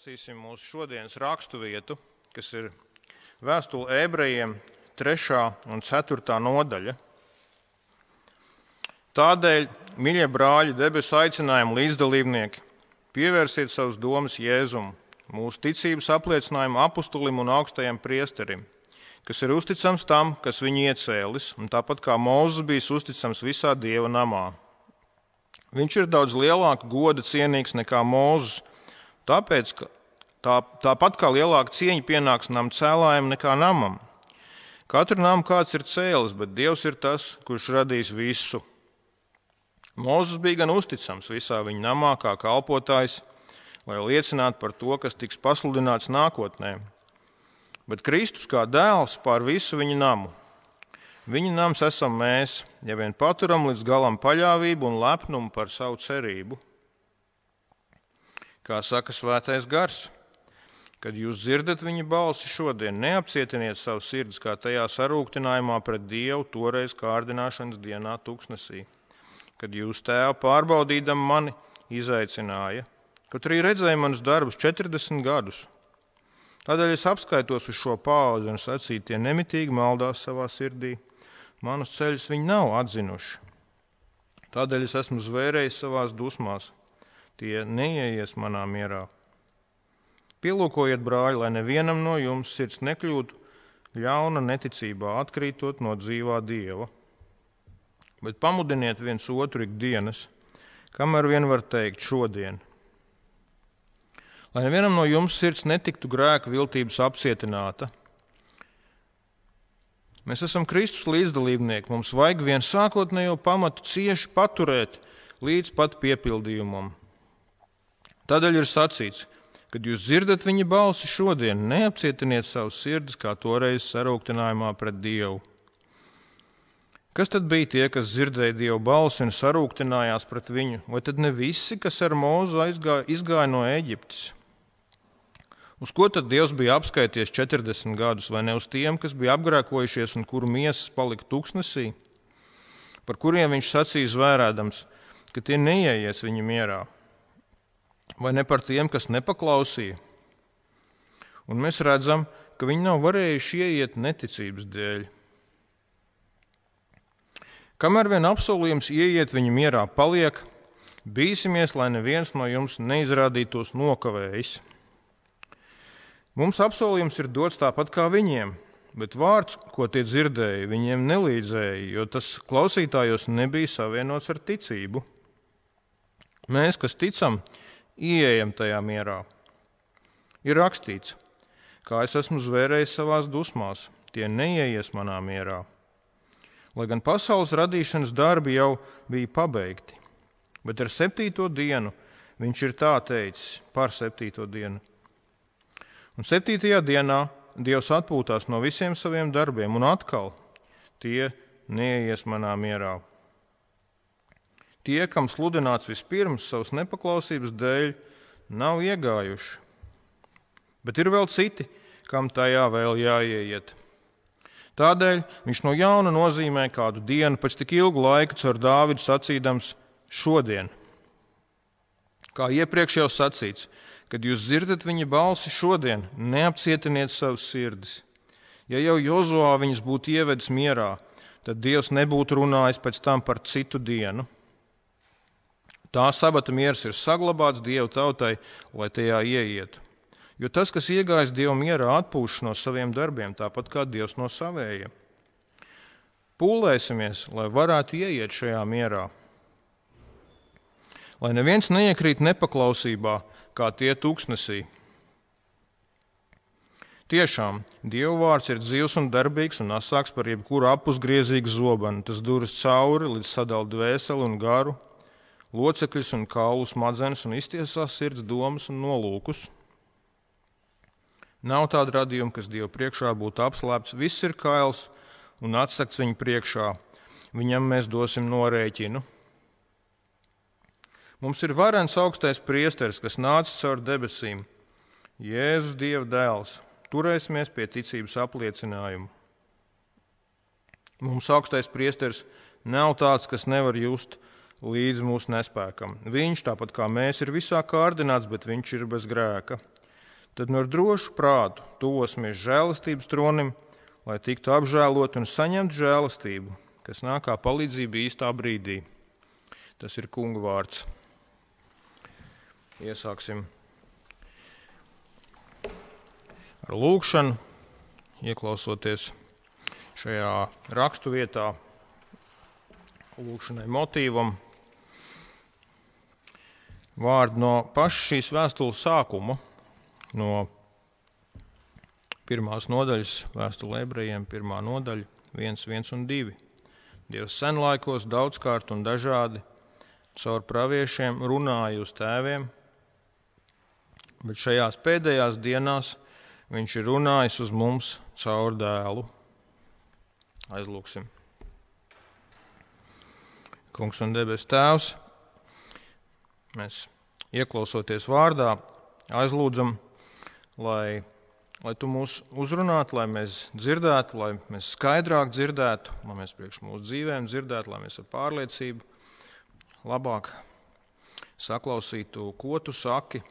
Izlasīsim mūsu šodienas raksturvietu, kas ir vēstule ebrejiem, 3. un 4. nodaļa. Tādēļ, mīļie brāļi, debesu aicinājumu līdzdalībnieki, pievērsiet savus domas Jēzum, mūsu ticības apliecinājumu apustulim un augstajam priesterim, kas ir uzticams tam, kas viņu iecēlis, un tāpat kā Mozus bijis uzticams visā dieva namā. Viņš ir daudz lielāka goda cienīgs nekā Mozus Tāpēc, tā, tāpat kā lielāka cieņa pienāks nam cēlājam nekā namam. Katru namu kāds ir cēlis, bet Dievs ir tas, kurš radīs visu. Mozus bija gan uzticams visā viņa namā, kā kalpotājs, lai liecinātu par to, kas tiks pasludināts nākotnē. Bet Kristus kā dēls pār visu viņa namu. Viņa nams esam mēs, ja vien paturam līdz galam paļāvību un lepnumu par savu cerību kā saka Svētais Gars. Kad jūs dzirdat viņa balsi šodien, neapcietiniet savu sirdi, kā tajā sarūktinājumā pret Dievu toreiz kārdināšanas dienā, tuksnesī. Kad jūs tēvu pārbaudīdam mani izaicināja, kaut arī redzēja manus darbus 40 gadus. Tādēļ es apskaitos uz šo paudzi un sacīju, tie nemitīgi maldās savā sirdī. Manus ceļus viņi nav atzinuši. Tādēļ es esmu zvērējis savās dusmās tie neieies manā mierā. Pielūkojiet, brāļi, lai nevienam no jums sirds nekļūtu ļauna neticībā, atkrītot no dzīvā dieva. Bet pamudiniet viens otru ikdienas, kamēr vien var teikt šodien. Lai nevienam no jums sirds netiktu grēka viltības apcietināta. Mēs esam Kristus līdzdalībnieki. Mums vajag vien sākotnējo pamatu cieši paturēt līdz pat piepildījumam. Tādēļ ir sacīts, kad jūs dzirdat viņa balsi šodien, neapcietiniet savus sirdis, kā toreiz sarūktinājumā pret Dievu. Kas tad bija tie, kas dzirdēja Dieva balsi un sarūktinājās pret viņu? Vai tad ne visi, kas ar mūzu aizgāja, izgāja no Eģiptes? Uz ko tad Dievs bija apskaities 40 gadus, vai ne uz tiem, kas bija apgrēkojušies un kuru miesas palika tuksnesī, par kuriem viņš sacīja zvērēdams, ka tie neieies viņa mierā? Vai ne par tiem, kas nepaklausīja. Un mēs redzam, ka viņi nav varējuši ieiet neticības dēļ. Kamēr vien apsolījums ieiet viņa mierā paliek, bīsimies, lai neviens no jums neizrādītos nokavējis. Mums apsolījums ir dots tāpat kā viņiem, bet vārds, ko tie dzirdēja, viņiem nelīdzēja, jo tas klausītājos nebija savienots ar ticību. Mēs, kas ticam, ieejam tajā mierā. Ir rakstīts, kā es esmu zvērējis savās dusmās, tie neieies manā mierā. Lai gan pasaules radīšanas darbi jau bija pabeigti, bet ar septīto dienu viņš ir tā teicis par septīto dienu. Un septītajā dienā Dievs atpūtās no visiem saviem darbiem, un atkal tie neieies manā mierā. Tie, kam sludināts vispirms savas nepaklausības dēļ, nav iegājuši. Bet ir vēl citi, kam tajā vēl jāieiet. Tādēļ viņš no jauna nozīmē kādu dienu pēc tik ilga laika caur Dāvidu sacīdams šodien. Kā iepriekš jau sacīts, kad jūs dzirdat viņa balsi šodien, neapcietiniet savus sirdis. Ja jau Jozovā viņas būtu ievedis mierā, tad Dievs nebūtu runājis pēc tam par citu dienu. Tā sabata miers ir saglabāts Dieva tautai, lai tajā ieietu. Jo tas, kas iegājis Dieva mierā, atpūš no saviem darbiem, tāpat kā Dievs no savējiem. Pūlēsimies, lai varētu ieiet šajā mierā. Lai neviens neiekrīt nepaklausībā, kā tie tūkstnesī. Tiešām Dieva vārds ir dzīves un darbīgs un asāks par jebkuru apusgriezīgu zobenu. Tas duras cauri līdz sadalīt dvēseli un garu locekļus un kaulu smadzenes un iztiesās sirds domas un nolūkus. Nav tāda radījuma, kas Dieva priekšā būtu apslēpts. Viss ir kails un atsakts viņa priekšā. Viņam mēs dosim norēķinu. Mums ir varens augstais priesteris, kas nāca caur debesīm. Jēzus Dieva dēls. Turēsimies pie ticības apliecinājuma. Mums augstais priesteris nav tāds, kas nevar just līdz mūsu nespēkam. Viņš, tāpat kā mēs, ir visā kārdināts, bet viņš ir bez grēka. tad no drošu prātu tuvosimies žēlastības tronim, lai tiktu apžēlot un saņemtu žēlastību, kas nāk kā palīdzība īstā brīdī. Tas ir kungu vārds. Iesāksim ar lūgšanu, ieklausoties šajā raksturvietā, lūgšanai motīvam. Vārdi no paša šīs vēstules sākuma, no pirmās nodaļas, vēstule ebrejiem, pirmā nodaļa, 1, 1 un 2. Dievs senlaikos daudzkārt un dažādi caur praviešiem runāja uz tēviem, bet šajās pēdējās dienās viņš ir runājis uz mums caur dēlu. Aizlūksim. Kungs un debes Tēvs, mēs ieklausoties vārdā, aizlūdzam, lai, lai Tu mūs uzrunātu, lai mēs dzirdētu, lai mēs skaidrāk dzirdētu, lai mēs priekš mūsu dzīvēm dzirdētu, lai mēs ar pārliecību labāk saklausītu, ko Tu saki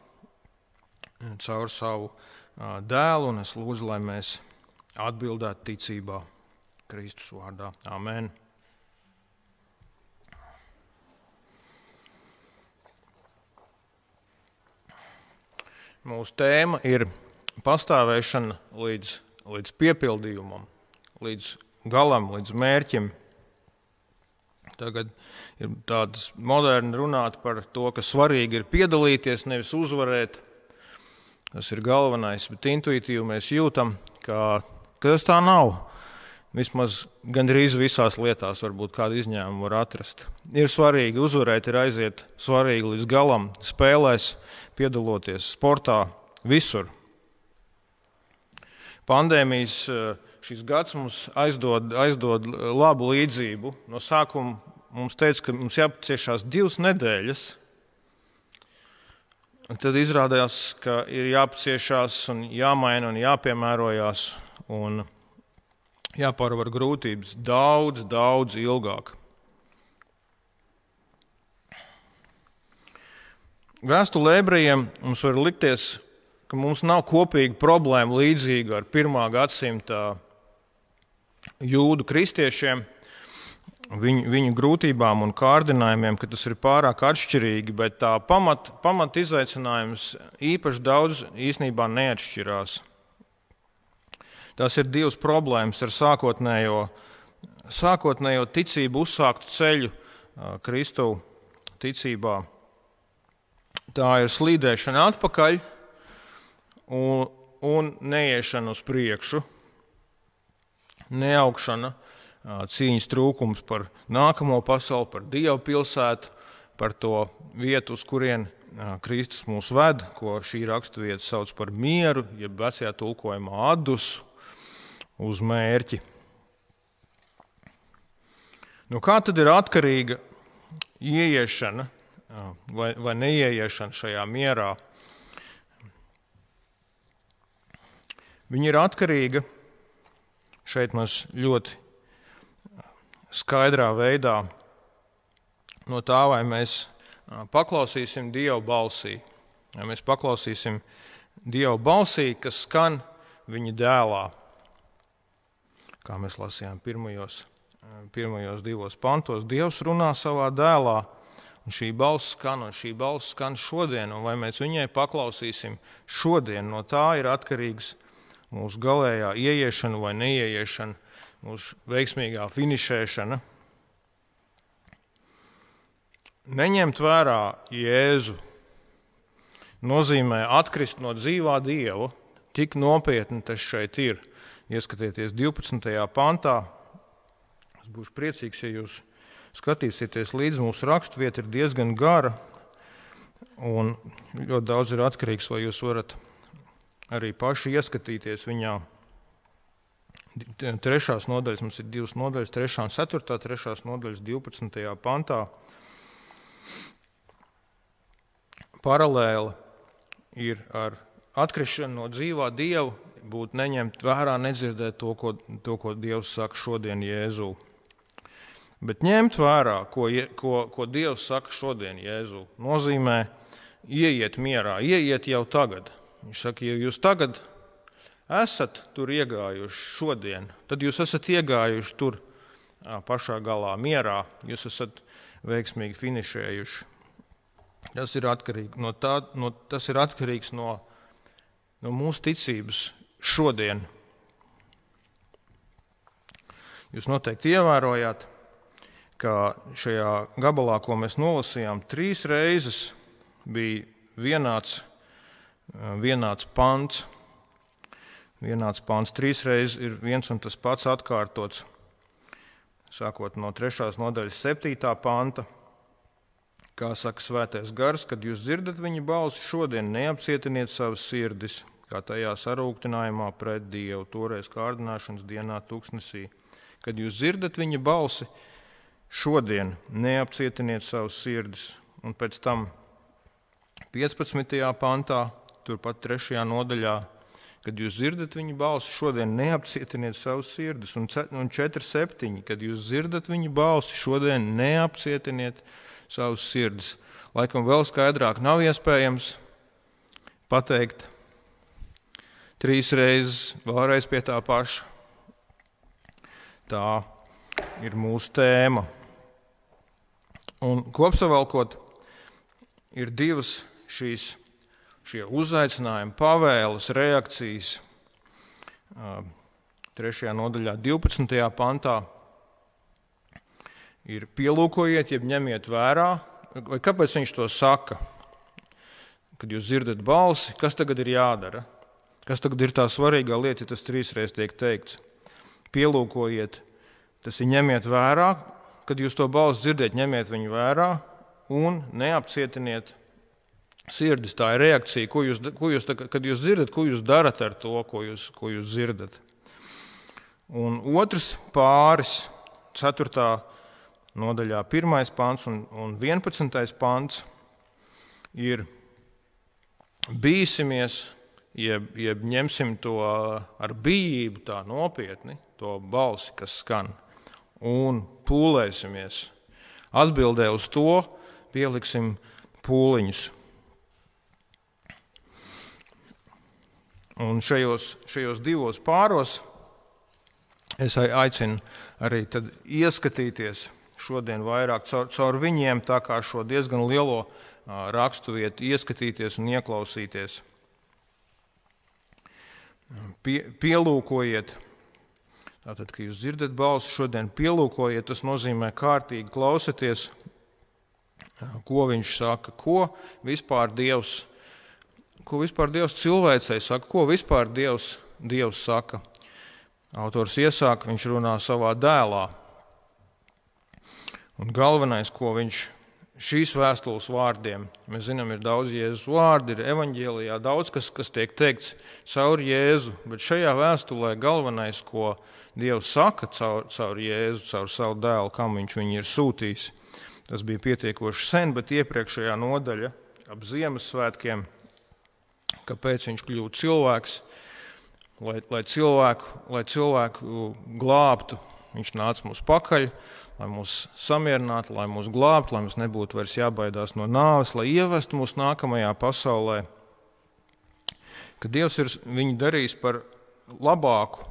caur savu dēlu, un es lūdzu, lai mēs atbildētu ticībā Kristus vārdā. Amen! Mūsu tēma ir pastāvēšana līdz, līdz piepildījumam, līdz galam, līdz mērķim. Tagad ir tāds moderns runāt par to, ka svarīgi ir piedalīties, nevis uzvarēt. Tas ir galvenais, bet intuitīvi mēs jūtam, ka, ka tas tā nav. Vismaz gandrīz visās lietās, varbūt kādu izņēmumu var atrast. Ir svarīgi uzvarēt, ir aiziet svarīgi līdz galam, spēlēs, piedaloties sportā, visur. Pandēmijas šis gads mums aizdod, aizdod labu līdzību. No sākuma mums teica, ka mums jāpaciešās divas nedēļas, tad izrādījās, ka ir jāpaciešās, un jāmaina un jāpiemērojās un jāpārvar grūtības daudz, daudz ilgāk. Vēstulē ebrejiem mums var likties, ka mums nav kopīga problēma līdzīga ar pirmā gadsimta jūdu kristiešiem viņu, viņu grūtībām un kārdinājumiem, ka tas ir pārāk atšķirīgi, bet tā pamat, pamat izaicinājums īpaši daudz īstenībā neatšķirās. Tās ir divas problēmas ar sākotnējo, sākotnējo ticību, uzsāktu ceļu Kristu ticībā. Tā ir slīdēšana atpakaļ un, un neiešana uz priekšu, neaugšana cīņas trūkums par nākamo pasauli, par Dievu pilsētu, par to vietu, uz kurien Kristus mūs ved, ko šī raksturvieta sauc par mieru, jeb vecajā tulkojumā atdusu uz mērķi. Nu, kā tad ir atkarīga ieiešana vai, vai neieiešana šajā mierā? Viņa ir atkarīga. Šeit mums ļoti skaidrā veidā no tā, vai mēs paklausīsim Dieva balsī, vai mēs paklausīsim Dieva balsī, kas skan viņa dēlā. Kā mēs lasījām pirmajos, pirmajos divos pantos, Dievs runā savā dēlā, un šī balss skan, un šī balss skan šodien, un vai mēs viņai paklausīsim šodien, no tā ir atkarīgs mūsu galējā ieiešana vai neieiešana mūsu veiksmīgā finišēšana, neņemt vērā Jēzu nozīmē atkrist no dzīvā Dieva. Tik nopietni tas šeit ir. Ieskatieties 12. pantā. Es būšu priecīgs, ja jūs skatīsieties līdzi. Mūsu raksturvieta ir diezgan gara un ļoti daudz ir atkarīgs, vai jūs varat arī paši ieskatīties viņā. Trešās nodaļas mums ir divas nodaļas, trešā un ceturtā, trešās nodaļas 12. pantā. Paralēli ir ar atkrišanu no dzīvā dieva, būt neņemt vērā, nedzirdēt to, ko, to, ko Dievs saka šodien Jēzū. Bet ņemt vērā, ko, ko, ko Dievs saka šodien Jēzū, nozīmē ieiet mierā, ieiet jau tagad, Viņš saka, ja jūs tagad esat tur iegājuši šodien, tad jūs esat iegājuši tur pašā galā, mierā. Jūs esat veiksmīgi finišējuši. Tas ir, no tā, no, tas ir atkarīgs no, no mūsu ticības šodien. Jūs noteikti ievērojāt, ka šajā gabalā, ko mēs nolasījām, trīs reizes bija vienāds, vienāds pants vienāds pāns trīs reizes ir viens un tas pats atkārtots. Sākot no 3. nodaļas, 7. panta, kā saka Svētais Gars, kad jūs dzirdat viņa balsi, šodien neapcietiniet savas sirdis, kā tajā sarūktinājumā pret Dievu, toreiz kārdināšanas dienā, tūkstnesī. Kad jūs dzirdat viņa balsi, šodien neapcietiniet savas sirdis. Un pēc tam 15. pantā, turpat 3. nodaļā, Kad jūs dzirdat viņa balsi, šodien neapcietiniet savus sirdis. Un 4,7. Kad jūs dzirdat viņa balsi, šodien neapcietiniet savus sirdis. Laikam vēl skaidrāk nav iespējams pateikt trīs reizes, vēlreiz pie tā paša. Tā ir mūsu tēma. Un kopsavilkot, ir divas šīs šie uzaicinājumi, pavēles, reakcijas. Trešajā nodaļā, 12. pantā, ir pielūkojiet, jeb ņemiet vērā, kāpēc viņš to saka. Kad jūs dzirdat balsi, kas tagad ir jādara? Kas tagad ir tā svarīgā lieta, ja tas trīsreiz tiek teikts? Pielūkojiet, tas ir ņemiet vērā, kad jūs to balsi dzirdat, ņemiet viņu vērā un neapcietiniet sirdis, tā ir reakcija, ko jūs, ko jūs, kad jūs dzirdat, ko jūs darat ar to, ko jūs, ko jūs dzirdat. Un otrs pāris, 4. nodaļā, 1. pāns un, un 11. pāns ir bīsimies, jeb, jeb ņemsim to ar bijību, tā nopietni, to balsi, kas skan, un pūlēsimies. Atbildē uz to pieliksim pūliņus. Un šajos, šajos divos pāros es aicinu arī ieskatīties šodien vairāk caur, caur viņiem, tā kā šo diezgan lielo raksturvietu, ieskatīties un ieklausīties. Pie, pielūkojiet, tātad, kad jūs dzirdat balsi, šodien pielūkojiet, tas nozīmē kārtīgi klausieties, ko viņš saka, ko vispār Dievs ko vispār Dievs cilvēcei saka, ko vispār Dievs, Dievs saka. Autors iesāk, viņš runā savā dēlā. Un galvenais, ko viņš šīs vēstules vārdiem, mēs zinām, ir daudz Jēzus vārdu, ir evanģēlijā daudz, kas, kas tiek teikts caur Jēzu, bet šajā vēstulē galvenais, ko Dievs saka caur, caur Jēzu, caur savu dēlu, kam viņš viņu ir sūtījis, tas bija pietiekoši sen, bet iepriekšējā nodaļa ap Ziemassvētkiem kāpēc viņš kļūst cilvēks, lai, lai, cilvēku, lai cilvēku glābtu. Viņš nāca mums pakaļ, lai mūs samierinātu, lai mūs glābtu, lai mums nebūtu vairs jābaidās no nāves, lai ievestu mūs nākamajā pasaulē. Ka Dievs ir viņu darījis par labāku,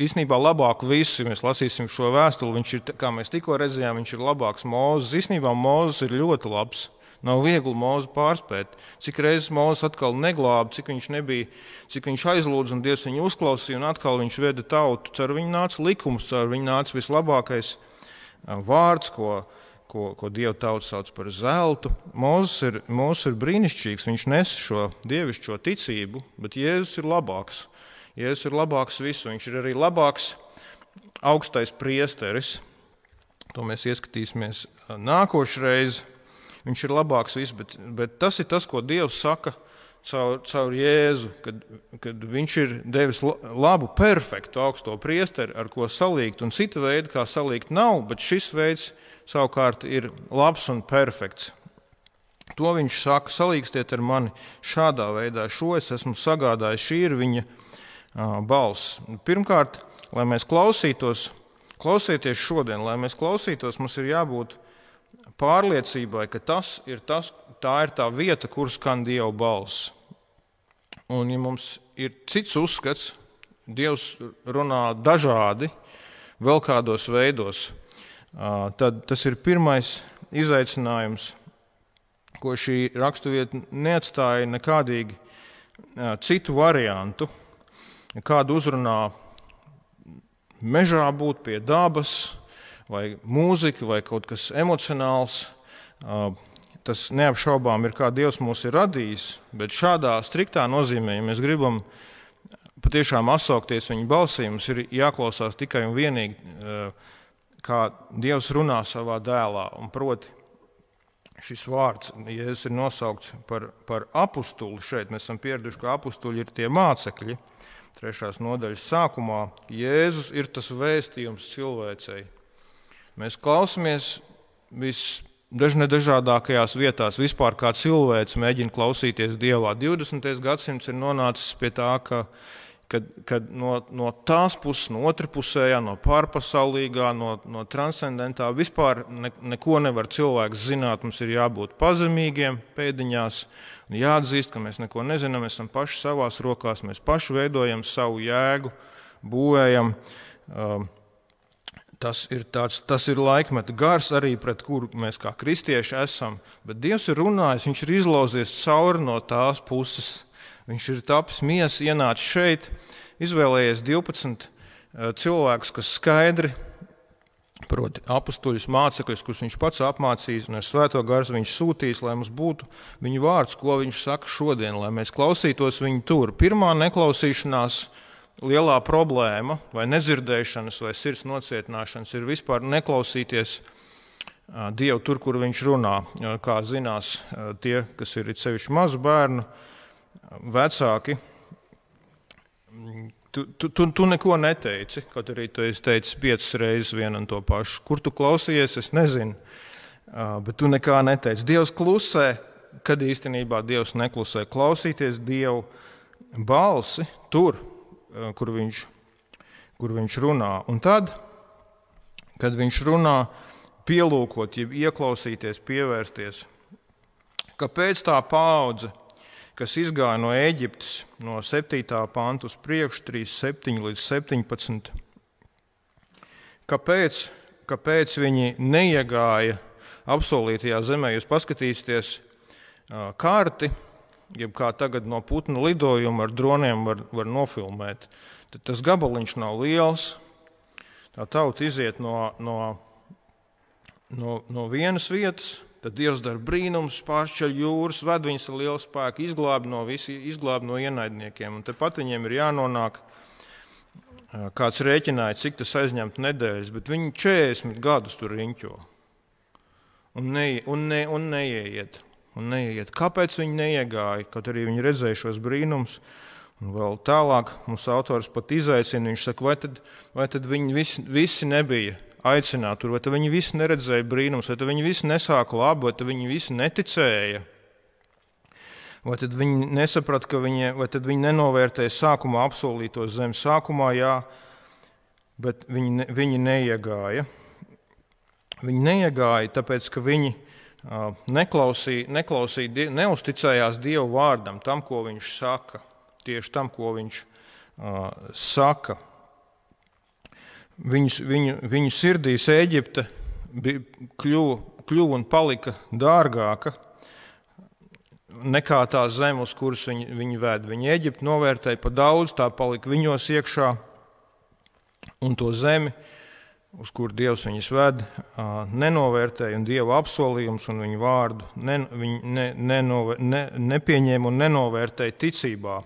īstenībā labāku visu. Mēs lasīsim šo vēstuli, viņš ir, kā mēs tikko redzējām, viņš ir labāks Mozus. Īstenībā Mozus ir ļoti labs. Nav viegli mūzu pārspēt. Cik reizes mūzis atkal neglāba, cik viņš nebija, cik viņš aizlūdza un Dievs viņu uzklausīja, un atkal viņš veda tautu. Caur viņu nāca likums, caur viņu nāca vislabākais vārds, ko, ko, ko Dieva tauta sauc par zeltu. Mūzis ir, mūzis ir brīnišķīgs, viņš nes šo dievišķo ticību, bet Jēzus ir labāks. Jēzus ir labāks visu, viņš ir arī labāks augstais priesteris. To mēs ieskatīsimies nākošais. Viņš ir labāks viss, bet, bet tas ir tas, ko Dievs saka caur, caur Jēzu, kad, kad viņš ir devis labu, perfektu augsto priesteri, ar ko salīgt, un cita veida, kā salīgt, nav, bet šis veids savukārt ir labs un perfekts. To viņš saka, salīgstiet ar mani šādā veidā, šo es esmu sagādājis, šī ir viņa balss. Pirmkārt, lai mēs klausītos, klausieties šodien, lai mēs klausītos, mums ir jābūt pārliecībai, ka tas ir tas, tā ir tā vieta, kur skan Dieva balss. Un, ja mums ir cits uzskats, Dievs runā dažādi, vēl kādos veidos, tad tas ir pirmais izaicinājums, ko šī raksturvieta neatstāja nekādīgi citu variantu. Kādu uzrunā mežā būt pie dabas, vai mūzika, vai kaut kas emocionāls. Tas neapšaubām ir kā Dievs mūs ir radījis, bet šādā striktā nozīmē, ja mēs gribam patiešām atsaukties viņa balsī, mums ir jāklausās tikai un vienīgi, kā Dievs runā savā dēlā. Un proti, šis vārds, Jēzus ir nosaukts par, par apakstuli. Šeit mēs esam pieraduši, ka apakstuļi ir tie mācekļi. Trešās nodaļas sākumā Jēzus ir tas vēstījums cilvēcei. Mēs klausāmies visdažādākajās vietās, vispār kā cilvēks mēģina klausīties Dievā. 20. gadsimts ir nonācis pie tā, ka kad, kad no, no tās puses, no otras pusējā, no pārpasaulīgā, no, no transcendentā vispār ne, neko nevar cilvēks zināt. Mums ir jābūt pazemīgiem pēdiņās, jāatzīst, ka mēs neko nezinām, mēs esam paši savās rokās, mēs paši veidojam savu jēgu, būvējam. Um, Tas ir, tāds, tas ir laikmeta gars, arī pret kuru mēs kā kristieši esam. Bet Dievs ir runājis, Viņš ir izlauzies cauri no tās puses. Viņš ir tapis miesas, ienācis šeit, izvēlējies 12 eh, cilvēkus, kas skaidri, proti, apstuļus mācekļus, kurus viņš pats apmācīs, un ar svēto garu viņš sūtīs, lai mums būtu viņa vārds, ko viņš saka šodien, lai mēs klausītos viņu tur. Pirmā neklausīšanās lielā problēma, vai nedzirdēšanas, vai sirds nocietināšanas, ir vispār neklausīties Dievu tur, kur viņš runā. Kā zinās tie, kas ir sevišķi mazu bērnu, vecāki, tu, tu, tu, tu neko neteici, kaut arī tu esi teicis piecas reizes vienu un to pašu. Kur tu klausījies, es nezinu, bet tu nekā neteici. Dievs klusē, kad īstenībā Dievs neklusē. Klausīties Dievu balsi tur, kur viņš, kur viņš runā. Un tad, kad viņš runā, pielūkot, jeb ieklausīties, pievērsties, kāpēc tā paudze, kas izgāja no Eģiptes no 7. panta uz priekšu, 3, 7 līdz 17. Kāpēc, kāpēc viņi neiegāja apsolītajā zemē? Jūs paskatīsieties eh, karti, jeb kā tagad no putnu lidojuma ar droniem var, var nofilmēt, tad tas gabaliņš nav liels. Tā tauta iziet no, no, no, no vienas vietas, tad Dievs dara brīnumus, pāršķeļ jūras, ved viņus ar lielu spēku, izglāb no, visi, izglāb no ienaidniekiem. Un tepat viņiem ir jānonāk. Kāds rēķināja, cik tas aizņemt nedēļas, bet viņi 40 gadus tur riņķo un, ne, un, ne, un neieiet un neiet. Kāpēc viņi neiegāja, kaut arī viņi redzēja šos brīnumus? Un vēl tālāk mums autors pat izaicina, viņš saka, vai tad, vai tad viņi visi, visi nebija aicināti tur, vai viņi visi neredzēja brīnumus, vai viņi visi nesāka labu, vai viņi visi neticēja. Vai tad viņi nesaprata, ka viņi, viņi nenovērtēja sākumā apsolīto zemi? Sākumā jā, bet viņi, viņi neiegāja. Viņi neiegāja, tāpēc ka viņi neklausīja, neklausīja, neusticējās Dievu vārdam, tam, ko viņš saka, tieši tam, ko viņš uh, saka. Viņus, viņu, viņu sirdīs Eģipte kļuva, kļuva un palika dārgāka nekā tā zeme, uz kuras viņi, viņi ved. Viņi Eģipti novērtēja par daudz, tā palika viņos iekšā, un to zemi uh, uz kur Dievs viņus ved, nenovērtēja un Dieva apsolījumus un viņu vārdu ne, viņi ne, nenove, ne, nepieņēma un nenovērtēja ticībā.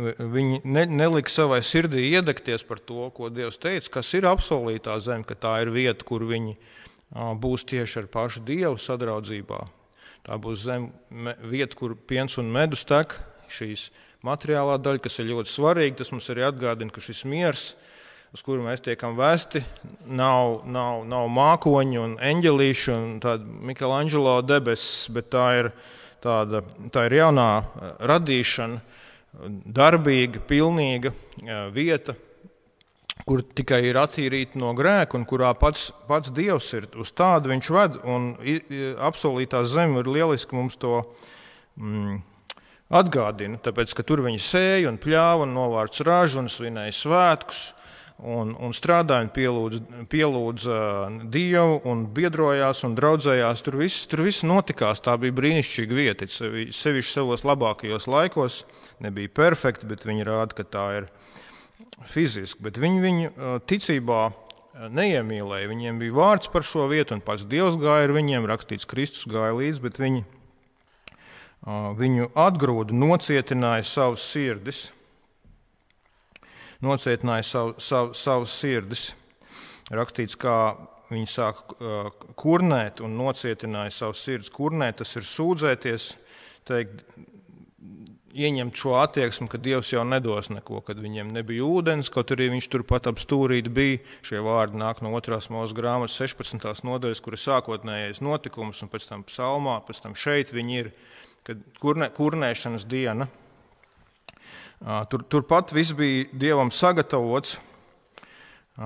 Viņi ne, nelika savai sirdī iedegties par to, ko Dievs teica, kas ir apsolītā zeme, ka tā ir vieta, kur viņi būs tieši ar pašu Dievu sadraudzībā. Tā būs zeme, vieta, kur piens un medus tek, šīs materiālā daļa, kas ir ļoti svarīga. Tas mums arī atgādina, ka šis miers ir uz kuru mēs tiekam vesti, nav, nav, nav mākoņi un eņģelīši un tāda Michelangelo debesis, bet tā ir, tāda, tā ir jaunā eh, radīšana, darbīga, pilnīga eh, vieta, kur tikai ir attīrīta no grēka un kurā pats, pats Dievs ir. Uz tādu viņš ved, un apsolītā zeme ir lieliski mums to mm, atgādina, tāpēc, ka tur viņi sēja un pļāva un novārca ražu un svinēja svētkus. Un, un strādāja, un pielūdza, pielūdza Dievu, un biedrojās un draudzējās. Tur viss, tur viss notikās. Tā bija brīnišķīga vieta. Sevišķi savos labākajos laikos. Nebija perfekta, bet viņi rāda, ka tā ir fiziski. Bet viņi viņu ticībā neiemīlēja. Viņiem bija vārds par šo vietu, un pats Dievs gāja ar viņiem, rakstīts, Kristus gāja līdzi, bet viņi viņu atgrūda, nocietināja savus sirdis, nocietināja savu, savu, savus sirdis. Rakstīts, kā viņi sāka kurnēt un nocietināja savus sirdis. Kurnēt tas ir sūdzēties, teikt, ieņemt šo attieksmi, ka Dievs jau nedos neko, kad viņiem nebija ūdens, kaut arī viņš turpat ap stūrīti bija. Šie vārdi nāk no otrās mūža grāmatas 16. nodaļas, kur ir sākotnējais notikums, un pēc tam psalmā, pēc tam šeit viņi ir kad kurnē, kurnēšanas diena. Tur, turpat viss bija dievam sagatavots,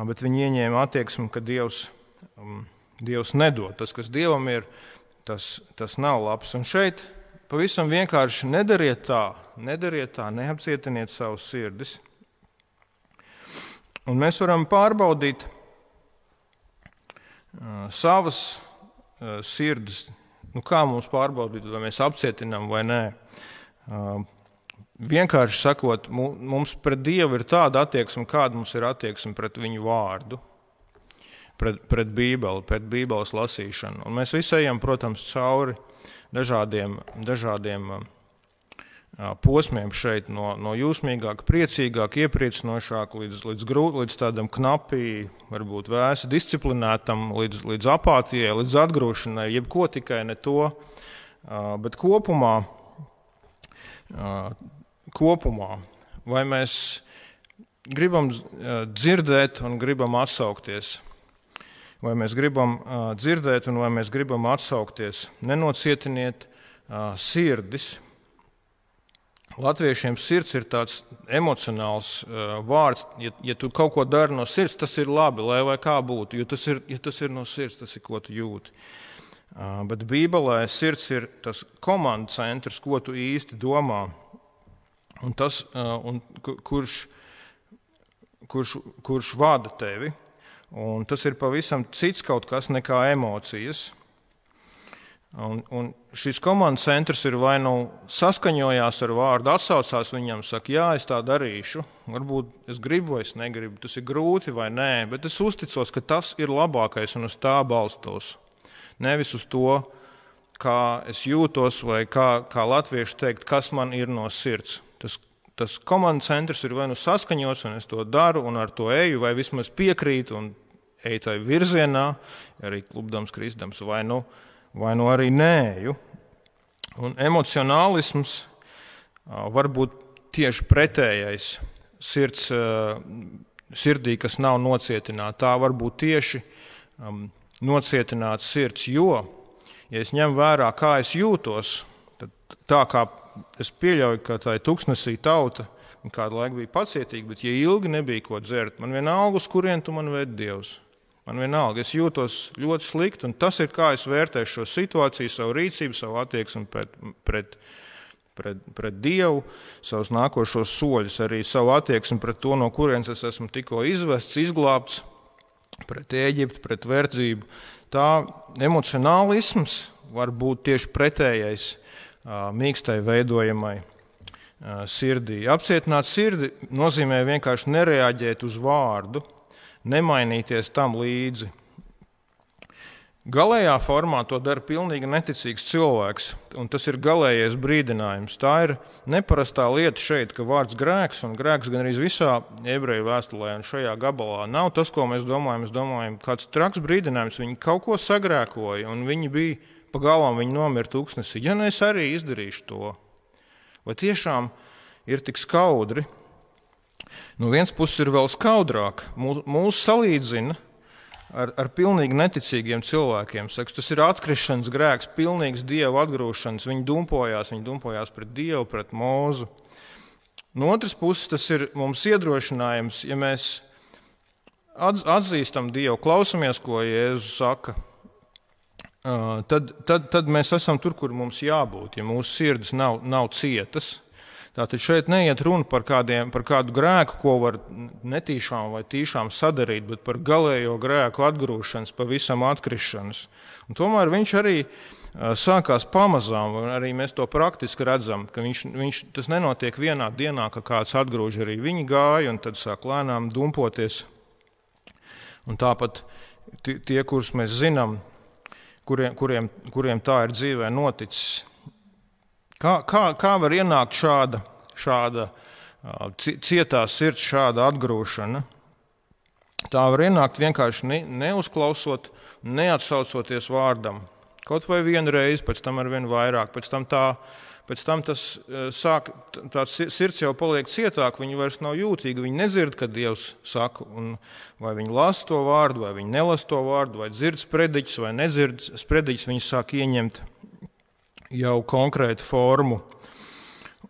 bet viņi ieņēma attieksmi, ka dievs, dievs nedod. Tas, kas dievam ir, tas, tas nav labs. Un šeit pavisam vienkārši nedariet tā, nedariet tā, neapcietiniet savus sirdis. Un mēs varam pārbaudīt savas sirdis Nu, kā mums pārbaudīt, vai mēs apcietinām vai nē? Vienkārši sakot, mums pret Dievu ir tāda attieksme, kāda mums ir attieksme pret Viņu vārdu, pret, pret Bībeli, pret Bībeles lasīšanu. Un mēs visi ejam, protams, cauri dažādiem, dažādiem posmiem šeit, no, no jūsmīgāk, priecīgāk, iepriecinošāk, līdz, līdz, grūt, līdz tādam knapi, varbūt vēsi disciplinētam, līdz, līdz apātijai, līdz atgrūšanai, jebko tikai ne to. Bet kopumā, kopumā vai mēs gribam dzirdēt un gribam atsaukties, vai mēs gribam dzirdēt un vai mēs gribam atsaukties, nenocietiniet sirdis Latviešiem sirds ir tāds emocionāls vārds. Ja, ja tu kaut ko dari no sirds, tas ir labi, lai vai kā būtu. Jo tas ir, ja tas ir no sirds, tas ir ko tu jūti. Bet Bībelē sirds ir tas komandas centrs, ko tu īsti domā. Un tas, un kurš, kurš, kurš vada tevi. Un tas ir pavisam cits kaut kas nekā emocijas. Un, un šis komandas centrs ir vai nu saskaņojās ar vārdu, atsaucās viņam, saka, jā, es tā darīšu. Varbūt es gribu vai es negribu, tas ir grūti vai nē, bet es uzticos, ka tas ir labākais un uz tā balstos. Nevis uz to, kā es jūtos, vai kā, kā latvieši teikt, kas man ir no sirds. Tas, komandas centrs ir vai nu saskaņots, un es to daru, un ar to eju, vai vismaz piekrītu un eju tajā virzienā, arī klubdams, kristams, vai nu vai nu arī nēju. Un emocionālisms var būt tieši pretējais sirds, sirdī, kas nav nocietināta. Tā var būt tieši nocietināta sirds, jo, ja es ņemu vērā, kā es jūtos, tad tā kā es pieļauju, ka tā ir tūkstnesī tauta, kādu laiku bija pacietīga, bet ja ilgi nebija ko dzert, man vienalga, uz kurien tu man ved Dievs. Man vienalga, es jūtos ļoti slikti, un tas ir kā es vērtēju šo situāciju, savu rīcību, savu attieksmi pret, pret, pret, pret Dievu, savus nākošos soļus, arī savu attieksmi pret to, no kurienes es esmu tikko izvests, izglābts, pret Eģipti, pret verdzību. Tā emocionālisms var būt tieši pretējais mīkstai veidojamai sirdī. Apcietināt sirdi nozīmē vienkārši nereaģēt uz vārdu nemainīties tam līdzi. Galējā formā to dara pilnīgi neticīgs cilvēks, un tas ir galīgais brīdinājums. Tā ir neparastā lieta šeit, ka vārds grēks un grēks gan arī visā ebreju vēstulē un šajā gabalā nav tas, ko mēs domājam. Mēs domājam, kāds traks brīdinājums, viņi kaut ko sagrēkoja, un viņi bija pa galam, viņi nomira tūkstnesī. Ja nu es arī izdarīšu to, vai tiešām ir tik skaudri, No vienas puses ir vēl skaudrāk. Mūsu salīdzina ar, ar pilnīgi neticīgiem cilvēkiem. Saka, tas ir atkrišanas grēks, pilnīgs dieva atgrūšanas. Viņi dumpojās, viņi dumpojās pret dievu, pret mūzu. No otras puses, tas ir mums iedrošinājums, ja mēs atzīstam Dievu, klausamies, ko Jēzus saka. Tad, tad, tad mēs esam tur, kur mums jābūt. Ja mūsu sirds nav, nav cietas, Tātad šeit neiet runa par, kādiem, par kādu grēku, ko var netīšām vai tīšām sadarīt, bet par galējo grēku atgrūšanas, pavisam atkrišanas. Un tomēr viņš arī sākās pamazām, un arī mēs to praktiski redzam, ka viņš, viņš, tas nenotiek vienā dienā, ka kāds atgrūž arī viņi gāja un tad sāk lēnām dumpoties. Un tāpat tie, kurus mēs zinām, kuriem, kuriem, kuriem tā ir dzīvē noticis, Kā, kā, kā var ienākt šāda, šāda cietā sirds, šāda atgrūšana? Tā var ienākt vienkārši ne, neuzklausot, neatsaucoties vārdam. Kaut vai vienu reizi, pēc tam ar vien vairāk, pēc tam, tā, pēc tam tas sāk, tāds sirds jau paliek cietāk, viņi vairs nav jūtīgi, viņi nedzird, kad Dievs saka, un vai viņi lasa to vārdu, vai viņi nelasa to vārdu, vai dzird sprediķus, vai nedzird sprediķus, viņi sāk ieņemt jau konkrētu formu.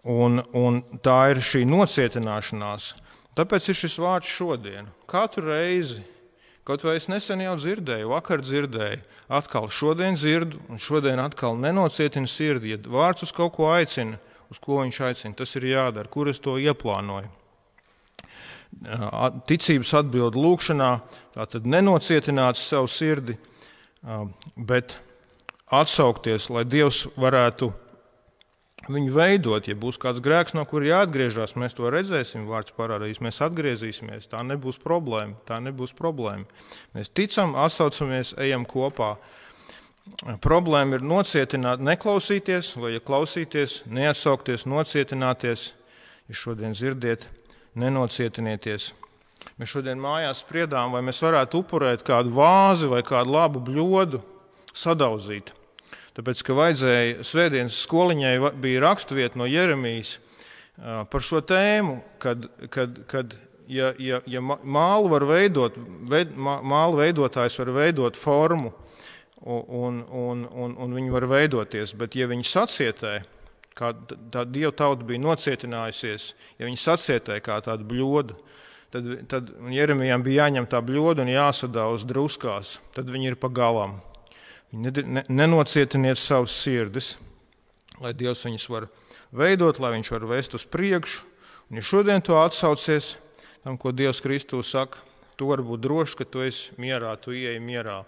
Un, un tā ir šī nocietināšanās. Tāpēc ir šis vārds šodien. Katru reizi, kaut vai es nesen jau dzirdēju, vakar dzirdēju, atkal šodien dzirdu, un šodien atkal nenocietina sirdi. Ja vārds uz kaut ko aicina, uz ko viņš aicina, tas ir jādara, kur es to ieplānoju. Ticības atbildi lūgšanā, tātad nenocietināt savu sirdi, bet atsaukties, lai Dievs varētu viņu veidot. Ja būs kāds grēks, no kura jāatgriežas, mēs to redzēsim, vārds parādīs, mēs atgriezīsimies. Tā nebūs problēma. Tā nebūs problēma. Mēs ticam, atsaucamies, ejam kopā. Problēma ir nocietināt, neklausīties, vai ja klausīties, neatsaukties, nocietināties. Ja šodien dzirdiet, nenocietinieties. Mēs šodien mājās spriedām, vai mēs varētu upurēt kādu vāzi vai kādu labu bļodu, sadauzīt. Tāpēc, ka vajadzēja svētdienas skoliņai bija raksturvieta no Jeremijas par šo tēmu, kad, kad, kad ja, ja, ja mālu var veidot, veid, mālu veidotājs var veidot formu, un, un, un, un viņi var veidoties, bet ja viņi sacietē, kā tā dieva tauta bija nocietinājusies, ja viņi sacietē kā tāda bļoda, tad, tad Jeremijam bija jāņem tā bļoda un jāsadā uz druskās, tad viņi ir pa galam. Nenocietiniet savus sirdis, lai Dievs viņus var veidot, lai Viņš var vest uz priekšu. Un, ja šodien to atsaucies tam, ko Dievs Kristus saka, tu vari būt drošs, ka tu esi mierā, tu ieej mierā.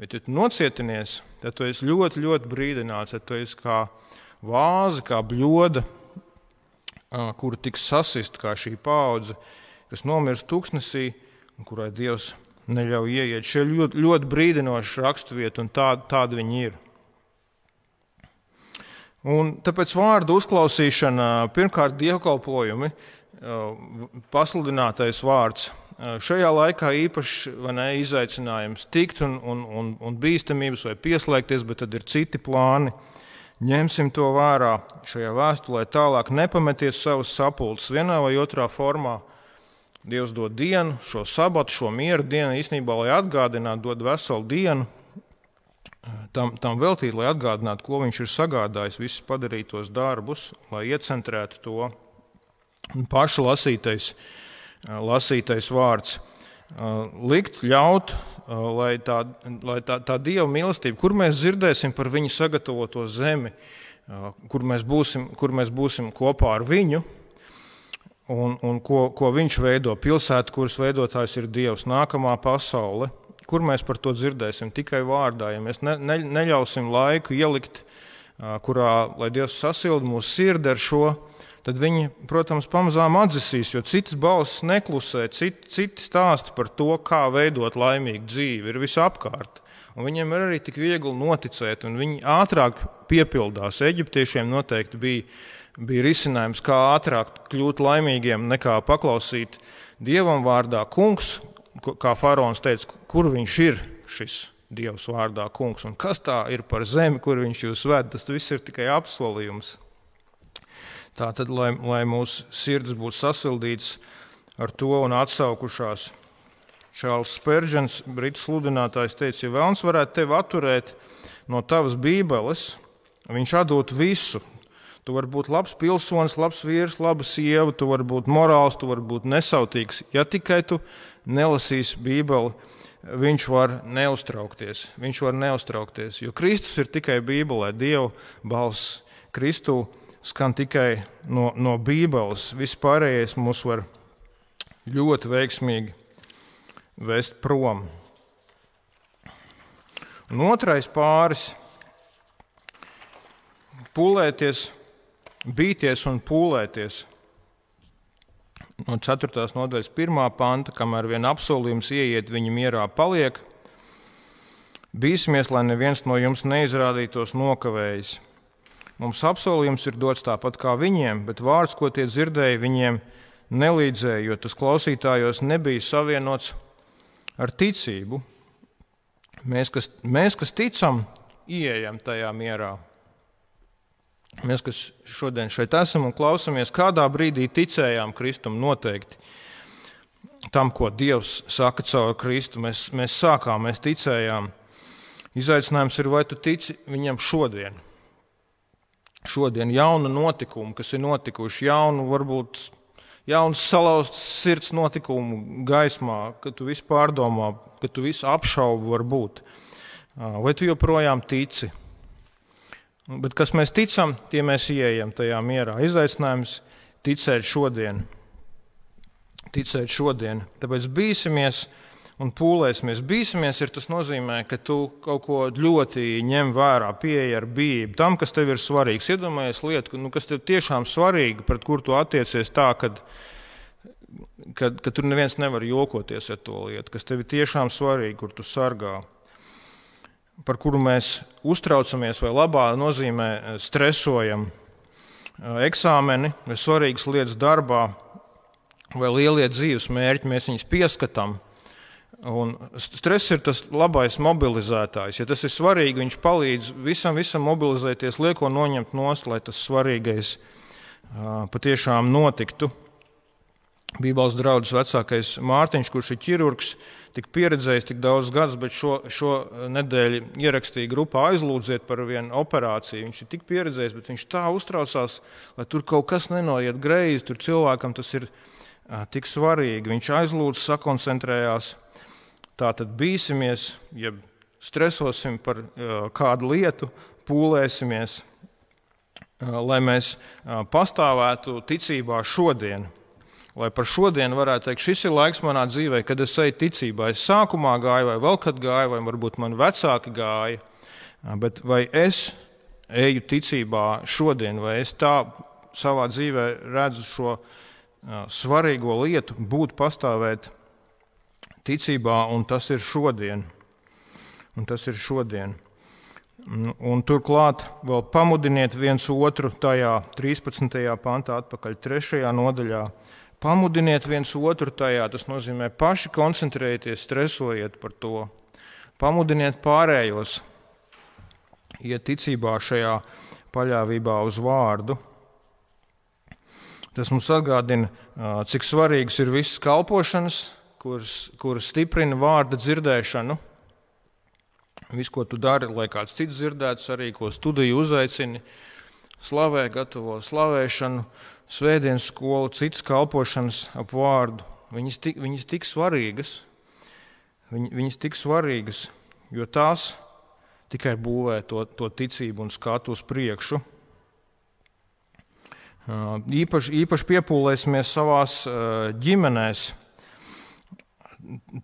Bet, ja tu nocietinies, tad tu esi ļoti, ļoti brīdināts, tad tu esi kā vāze, kā bļoda, kura tiks sasist kā šī paudze, kas nomirst tūkstnesī, un kurai Dievs neļauj ieiet. Šie ļoti, ļoti brīdinoši raksturvieti, un tā, tādi viņi ir. Un tāpēc vārdu uzklausīšana, pirmkārt, dievkalpojumi, pasludinātais vārds. Šajā laikā īpaši ne, izaicinājums tikt un, un, un, un bīstamības vai pieslēgties, bet tad ir citi plāni. Ņemsim to vērā šajā vēstulē, tālāk nepametiet savus sapulces vienā vai otrā formā. Dievs dod dienu, šo sabatu, šo mieru dienu. Īstenībā, lai atgādinātu, dod veselu dienu. Tam, tam veltīt, lai atgādinātu, ko viņš ir sagādājis, visus padarītos darbus, lai iecentrētu to. Pašu lasītais, lasītais vārds. Likt, ļaut, lai tā, lai tā, tā dieva mīlestība, kur mēs dzirdēsim par viņu sagatavoto zemi, kur mēs būsim, kur mēs būsim kopā ar viņu, un, un ko, ko viņš veido. Pilsēta, kuras veidotājs ir Dievs, nākamā pasaule. Kur mēs par to dzirdēsim? Tikai vārdā. Ja mēs ne, ne, neļausim laiku ielikt, kurā, lai Dievs sasilda mūsu sirdi ar šo, tad viņi, protams, pamazām atdzisīs, jo citas balss neklusē, citi, citi stāsti par to, kā veidot laimīgu dzīvi, ir visapkārt. Un viņiem ir arī tik viegli noticēt, un viņi ātrāk piepildās. Eģiptiešiem noteikti bija bija risinājums, kā ātrāk kļūt laimīgiem, nekā paklausīt dievam vārdā kungs, kā faraons teica, kur viņš ir šis dievs vārdā kungs un kas tā ir par zemi, kur viņš jūs ved. Tas viss ir tikai apsolījums. Tā tad, lai, lai mūsu sirds būtu sasildīts ar to un atsaukušās. Čārls Spērģents, brīdis sludinātājs, teica, ja vēlams varētu tevi atturēt no tavas bībeles, viņš atdot visu, Tu vari būt labs pilsonis, labs vīrs, laba sieva, tu vari būt morāls, tu vari būt nesautīgs. Ja tikai tu nelasīsi Bībeli viņš var neuztraukties. Viņš var neuztraukties, jo Kristus ir tikai Bībelē, Dieva balss. Kristu skan tikai no, no Bībeles. Viss pārējais mūs var ļoti veiksmīgi vest prom. Un otrais pāris - pūlēties, bīties un pūlēties no 4. nodaļas 1. panta, kamēr vien apsolījums ieiet viņa mierā paliek. Bīsimies, lai neviens no jums neizrādītos nokavējis. Mums apsolījums ir dots tāpat kā viņiem, bet vārds, ko tie dzirdēja, viņiem nelīdzēja, jo tas klausītājos nebija savienots ar ticību. Mēs, kas, mēs, kas ticam, ieejam tajā mierā. Mēs, kas šodien šeit esam un klausāmies, kādā brīdī ticējām Kristum noteikti. Tam, ko Dievs saka caur Kristu, mēs, mēs sākām, mēs ticējām. Izaicinājums ir, vai tu tici viņam šodien? Šodien jaunu notikumu, kas ir notikuši, jaunu, varbūt jaunu salauztas sirds notikumu gaismā, kad tu visu pārdomā, kad tu visu apšaubu varbūt. Vai tu joprojām tici? Bet kas mēs ticam, tie mēs ieejam tajā mierā. Izaicinājums ticēt šodien. Ticēt šodien. Tāpēc bīsimies un pūlēsimies. Bīsimies ir tas nozīmē, ka tu kaut ko ļoti ņem vērā, pieeja ar bību tam, kas tev ir svarīgs. Iedomājies lietu, nu, kas tev tiešām svarīga, pret kuru tu attiecies tā, kad, kad, kad tur neviens nevar jokoties ar to lietu, kas tev ir tiešām svarīga, kur tu sargā par kuru mēs uztraucamies, vai labā nozīmē eh, stresojam, eh, eksāmeni vai svarīgas lietas darbā, vai lielie dzīves mērķi, mēs viņus pieskatām. Un stress ir tas labais mobilizētājs. Ja tas ir svarīgi, viņš palīdz visam, visam mobilizēties, lieko noņemt nost, lai tas svarīgais uh, patiešām notiktu. Bībeles draugs vecākais Mārtiņš, kurš ir ķirurgs, tik pieredzējis tik daudz gadus, bet šo, šo nedēļu ierakstīja grupā aizlūdziet par vienu operāciju. Viņš ir tik pieredzējis, bet viņš tā uztraucās, lai tur kaut kas nenoiet greizi, tur cilvēkam tas ir tik svarīgi. Viņš aizlūdz, sakoncentrējās. Tā tad bīsimies, ja stresosim par kādu lietu, pūlēsimies, lai mēs pastāvētu ticībā šodien lai par šodienu varētu teikt, šis ir laiks manā dzīvē, kad es eju ticībā. Es sākumā gāju, vai vēl kad gāju, vai varbūt man vecāki gāja. Bet vai es eju ticībā šodien, vai es tā savā dzīvē redzu šo svarīgo lietu, būt pastāvēt ticībā, un tas ir šodien. Un tas ir šodien. Un turklāt vēl pamudiniet viens otru tajā 13. pantā, atpakaļ 3. nodaļā, Pamudiniet viens otru tajā, tas nozīmē paši koncentrējieties, stresojiet par to. Pamudiniet pārējos, iet ticībā šajā paļāvībā uz vārdu. Tas mums atgādina, cik svarīgas ir visas kalpošanas, kuras, kuras stiprina vārda dzirdēšanu. Viss, ko tu dari, lai kāds cits dzirdētu, arī ko studiju uzaicini, slavē, gatavo slavēšanu, svētdienas skolu, citas kalpošanas ap vārdu. Viņas tik, viņas tik svarīgas, viņ, viņas tik svarīgas, jo tās tikai būvē to, to ticību un skatu uz priekšu. Īpaši, īpaši piepūlēsimies savās ģimenēs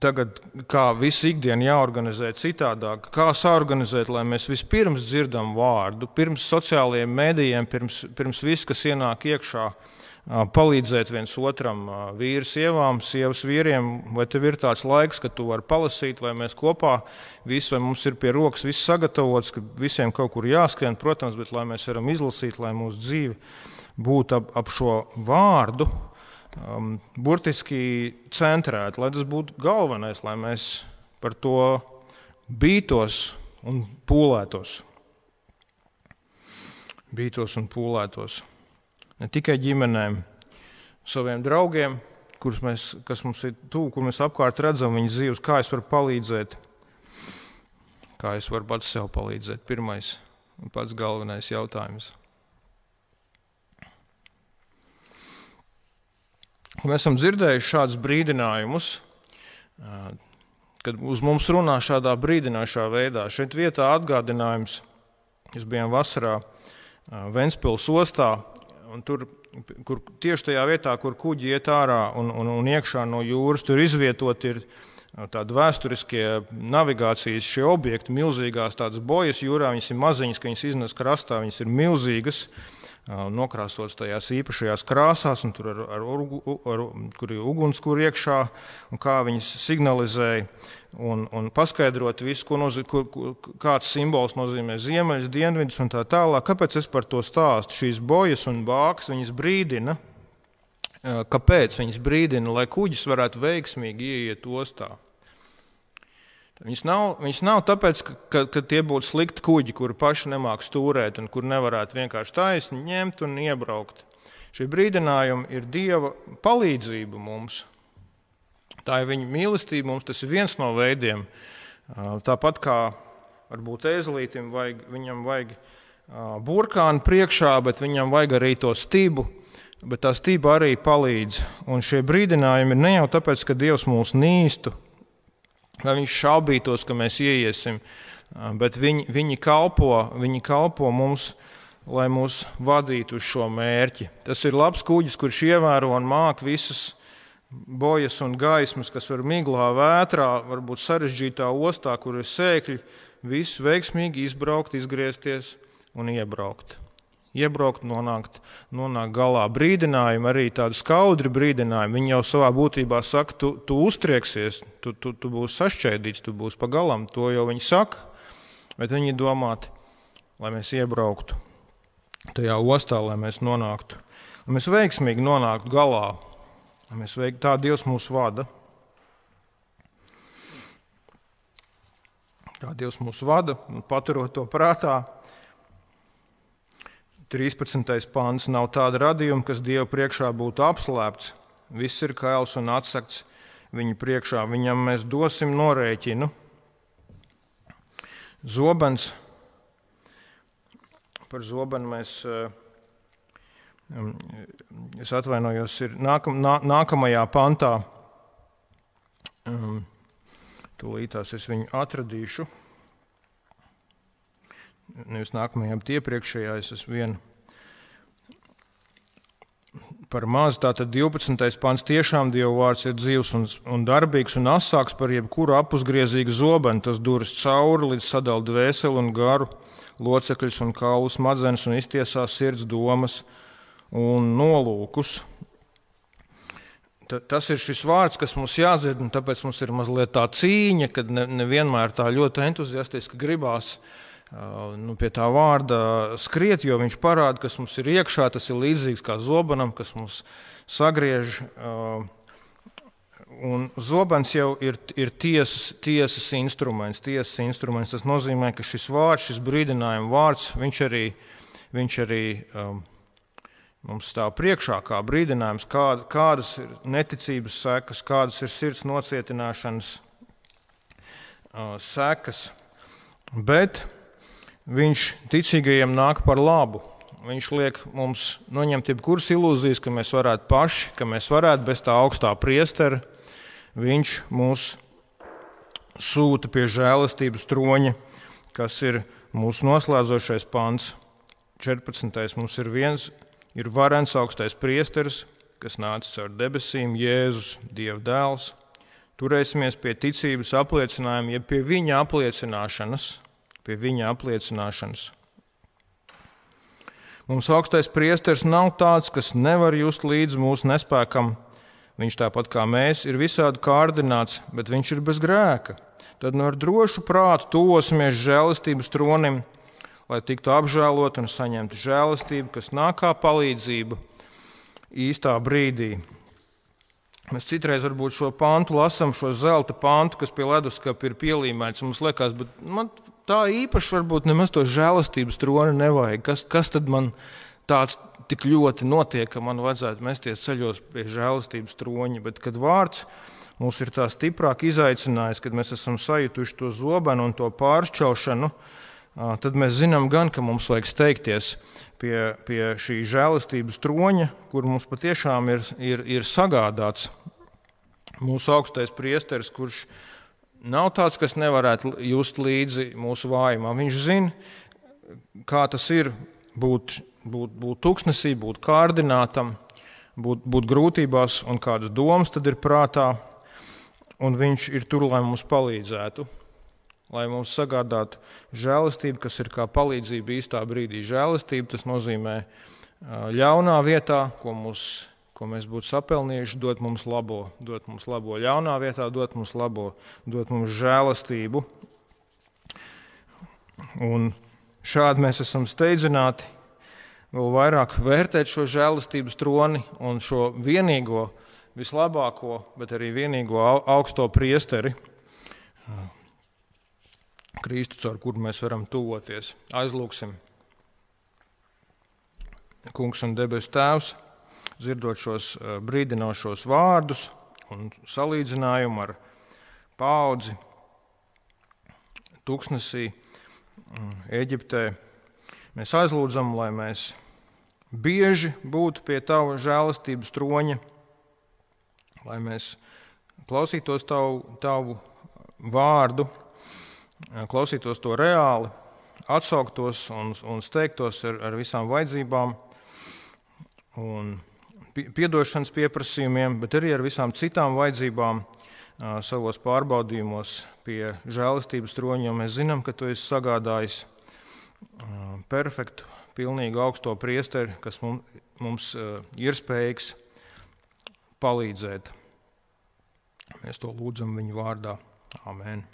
tagad, kā visu ikdienu jāorganizē citādāk, kā sāorganizēt, lai mēs vispirms dzirdam vārdu, pirms sociālajiem mēdījiem, pirms, pirms viss, kas ienāk iekšā, palīdzēt viens otram, vīri, sievām, sievas vīriem, vai tev ir tāds laiks, ka tu vari palasīt, vai mēs kopā visi, vai mums ir pie rokas viss sagatavots, ka visiem kaut kur jāskrien, protams, bet lai mēs varam izlasīt, lai mūsu dzīve būtu ap, ap šo vārdu, um, burtiski centrēti, lai tas būtu galvenais, lai mēs par to bītos un pūlētos. Bītos un pūlētos. Ne tikai ģimenēm, saviem draugiem, mēs, kas mums ir tuvu, kur mēs apkārt redzam viņu dzīves, kā es varu palīdzēt, kā es varu pats sev palīdzēt. Pirmais un pats galvenais jautājums. Mēs esam dzirdējuši šādus brīdinājumus, kad uz mums runā šādā brīdinošā veidā. Šeit vietā atgādinājums, mēs bijām vasarā Ventspils ostā, tur, kur tieši tajā vietā, kur kuģi iet ārā un, un, un iekšā no jūras, tur izvietot ir tādi vēsturiskie navigācijas šie objekti, milzīgās tādas bojas jūrā, viņas ir maziņas, ka viņas iznes krastā, viņas ir milzīgas nokrāsots tajās īpašajās krāsās, tur ar, ar, ar, kur ir ugunskura iekšā, un kā viņas signalizēja, un, un paskaidrot visu, ko nozīm, ko, kāds simbols nozīmē ziemeļus, dienvidus un tā tālāk. Kāpēc es par to stāstu? Šīs bojas un bākas viņas brīdina. Kāpēc viņas brīdina, lai kuģis varētu veiksmīgi ieiet ostā? Viņas nav, viņas nav tāpēc, ka, ka, tie būtu slikti kuģi, kuri paši nemāks stūrēt un kur nevarētu vienkārši taisni ņemt un iebraukt. Šie brīdinājumi ir Dieva palīdzība mums. Tā ir viņa mīlestība mums, tas ir viens no veidiem. Tāpat kā varbūt ēzelītam vajag, viņam vajag burkānu priekšā, bet viņam vajag arī to stibu. Bet tā stība arī palīdz. Un šie brīdinājumi ir ne jau tāpēc, ka Dievs mūs nīstu, vai viņš šaubītos, ka mēs ieiesim, bet viņi, viņi, kalpo, viņi kalpo mums, lai mūs vadītu uz šo mērķi. Tas ir labs kuģis, kurš ievēro un māk visas bojas un gaismas, kas var miglā, vētrā, varbūt sarežģītā ostā, kur ir sēkļi, visu veiksmīgi izbraukt, izgriezties un iebraukt iebraukt, nonākt, nonākt galā. Brīdinājumi, arī tādi skaudri brīdinājumi, viņi jau savā būtībā saka, tu, tu uztrieksies, tu, tu, tu būsi sašķēdīts, tu būsi pagalam. To jau viņi saka, bet viņi domāti, lai mēs iebrauktu tajā ostā, lai mēs nonāktu, lai mēs veiksmīgi nonāktu galā, mēs veiktu tā Dievs mūs vada. Tā Dievs mūs vada, paturot to prātā, 13. pāns nav tāda radījuma, kas Dieva priekšā būtu apslēpts. Viss ir kails un atsakts viņa priekšā. Viņam mēs dosim norēķinu. Zobens. Par zobenu mēs, eh, es atvainojos, ir nākam, nā, nākamajā pantā. Um, tūlītās es viņu atradīšu nevis nākamajā, bet iepriekšējā es esmu vienu par maz. Tātad 12. pāns tiešām Dieva vārds ir dzīves un, un darbīgs un asāks par jebkuru apusgriezīgu zobenu. Tas duras cauri līdz sadalīt dvēseli un garu, locekļus un kaulu smadzenes un iztiesā sirds domas un nolūkus. Tas ir šis vārds, kas mums jādzird, un tāpēc mums ir mazliet tā cīņa, kad nevienmēr ne tā ļoti entuziastiski gribās uh, nu, pie tā vārda skriet, jo viņš parāda, kas mums ir iekšā. Tas ir līdzīgs kā zobenam, kas mums sagriež. Un zobens jau ir, ir tiesas, tiesas instruments, tiesas instruments. Tas nozīmē, ka šis vārds, šis brīdinājuma vārds, viņš arī, viņš arī um, mums stāv priekšā kā brīdinājums, kād, kādas ir neticības sekas, kādas ir sirds nocietināšanas uh, sekas. Bet viņš ticīgajiem nāk par labu. Viņš liek mums noņemt jebkuras ilūzijas, ka mēs varētu paši, ka mēs varētu bez tā augstā priestera. Viņš mūs sūta pie žēlastības troņa, kas ir mūsu noslēdzošais pants. 14. mums ir viens, ir varens augstais priesteris, kas nāca caur debesīm, Jēzus, Dieva dēls. Turēsimies pie ticības apliecinājuma, jeb pie viņa apliecināšanas, pie viņa apliecināšanas. Mums augstais priesteris nav tāds, kas nevar just līdzi mūsu nespēkam. Viņš tāpat kā mēs ir visādi kārdināts, bet viņš ir bez grēka. Tad no nu ar drošu prātu tuvosimies žēlastības tronim, lai tiktu apžēlot un saņemtu žēlastību, kas nāk kā palīdzība īstā brīdī. Mēs citreiz varbūt šo pantu lasām, šo zelta pantu, kas pie leduskapa ir pielīmēts. Mums liekas, bet man tā īpaši varbūt nemaz to žēlastības troni nevajag. Kas, kas tad man tāds tik ļoti notiek, ka man vajadzētu mesties ceļos pie žēlastības troņa? Bet kad vārds mums ir tā stiprāk izaicinājis, kad mēs esam sajutuši to zobenu un to pāršķaušanu, tad mēs zinām gan, ka mums vajag steigties pie, pie šī žēlastības troņa, kur mums patiešām ir, ir, ir sagādāts mūsu augstais priesteris, kurš nav tāds, kas nevarētu just līdzi mūsu vājumam. Viņš zina, kā tas ir būt, būt, būt tuksnesī, būt kārdinātam, būt, būt grūtībās un kādas domas tad ir prātā. Un viņš ir tur, lai mums palīdzētu, lai mums sagādātu žēlastību, kas ir kā palīdzība īstā brīdī. Žēlastība tas nozīmē ļaunā vietā, ko mums ko mēs būtu sapelnījuši, dot mums labo, dot mums labo ļaunā vietā, dot mums labo, dot mums žēlastību. Un šādi mēs esam steidzināti vēl vairāk vērtēt šo žēlastības troni un šo vienīgo, vislabāko, bet arī vienīgo augsto priesteri, Kristus, ar kuru mēs varam tuvoties. Aizlūksim. Kungs un debesu Tēvs! Dzirdot šos eh, brīdinošos vārdus un salīdzinājumu ar paudzi Tuksnesī, mm, Eģiptē. Mēs aizlūdzam, lai mēs bieži būtu pie Tava žēlastības troņa, lai mēs klausītos Tavu, tavu vārdu, klausītos to reāli, atsauktos un, un steigtos ar, ar visām vajadzībām. Un piedošanas pieprasījumiem, bet arī ar visām citām vajadzībām savos pārbaudījumos pie žēlastības troņa. Mēs zinām, ka tu esi sagādājis perfektu, pilnīgi augsto priesteri, kas mums ir spējīgs palīdzēt. Mēs to lūdzam viņu vārdā. Amen.